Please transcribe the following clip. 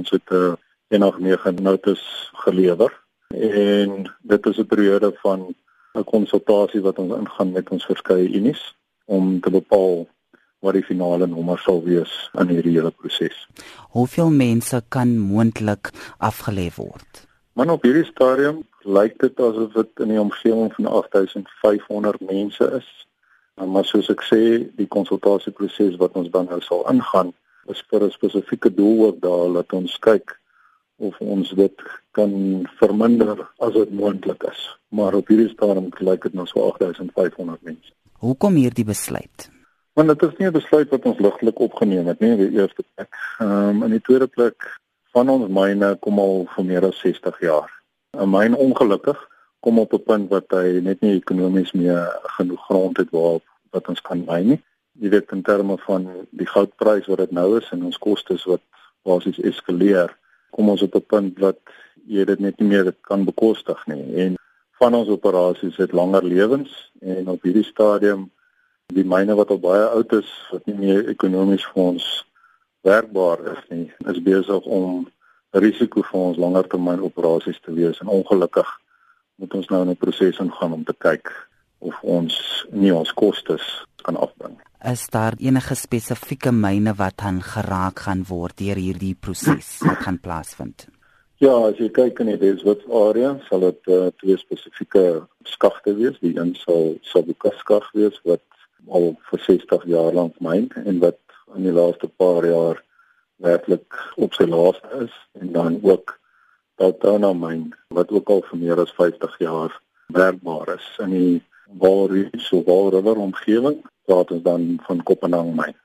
Ons het 'n uh, 189 notas gelewer en dit is 'n periode van 'n konsultasie wat ons ingaan met ons verskeie unies om te bepaal wat die finale nommer sal wees in hierdie hele proses. Hoeveel mense kan moontlik afgelê word? Man op hierdie stadium lyk dit asof dit in die omgewing van 8500 mense is. Maar soos ek sê, die konsultasieproses wat ons dan nou sal ingaan, is vir 'n spesifieke doel ook daar dat ons kyk of ons dit kan verminder as dit moontlik is. Maar op hierdie stadium lyk dit nou so 8500 mense. Hoekom hierdie besluit? Want dit is nie 'n besluit wat ons ligtelik opgeneem het nie, die eerste plek. Ehm um, in die tweede plek van ons myne kom al vir meer as 60 jaar. 'n Myn ongelukkig kom op 'n punt wat hy net nie ekonomies meer genoeg grond het waarop wat ons kan myn nie. Jy weet in terme van die goudprys wat dit nou is en ons kostes wat basies eskaleer kom ons op 'n punt wat jy dit net nie meer kan bekostig nie. En van ons operasies het langer lewens en op hierdie stadium die myne wat al baie oud is wat nie meer ekonomies vir ons werkbaar is nie is besig om risiko vir ons langertermyn operasies te wees. En ongelukkig moet ons nou in 'n proses ingaan om te kyk of ons nie ons kostes kan afbring is daar enige spesifieke myne wat aan geraak gaan word deur hierdie proses wat gaan plaasvind? Ja, as jy kyk in die Deswits area, sal dit uh, twee spesifieke skagte wees. Die een sal Sabukaskag wees wat al vir 60 jaar lank myn en wat in die laaste paar jaar werklik op sy laaste is en dan ook Tautana myn wat ook al vir meer as 50 jaar werkbaar is in die Walrus of Walriver omgewing praat ons dan van Kopenhagen myn.